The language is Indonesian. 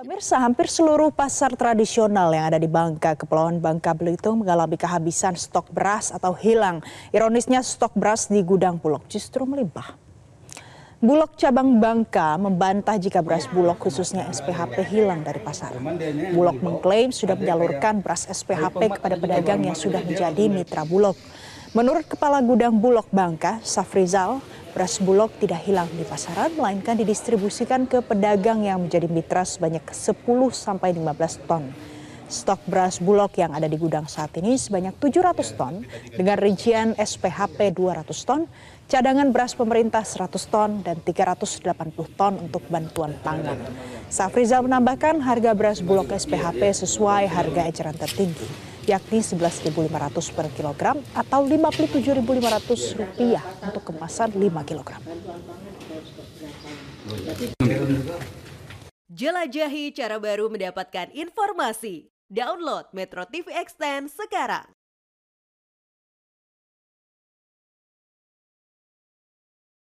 Pemirsa, hampir seluruh pasar tradisional yang ada di Bangka, Kepulauan Bangka Belitung mengalami kehabisan stok beras atau hilang. Ironisnya stok beras di gudang Bulog justru melimpah. Bulog cabang Bangka membantah jika beras Bulog khususnya SPHP hilang dari pasar. Bulog mengklaim sudah menyalurkan beras SPHP kepada pedagang yang sudah menjadi mitra Bulog. Menurut Kepala Gudang Bulog Bangka, Safrizal, beras Bulog tidak hilang di pasaran, melainkan didistribusikan ke pedagang yang menjadi mitra sebanyak 10 sampai 15 ton. Stok beras Bulog yang ada di gudang saat ini sebanyak 700 ton dengan rincian SPHP 200 ton, cadangan beras pemerintah 100 ton dan 380 ton untuk bantuan pangan. Safrizal menambahkan harga beras Bulog SPHP sesuai harga eceran tertinggi yakni 11.500 per kilogram atau 57.500 rupiah untuk kemasan 5 kilogram. Jelajahi cara baru mendapatkan informasi. Download Metro TV Extend sekarang.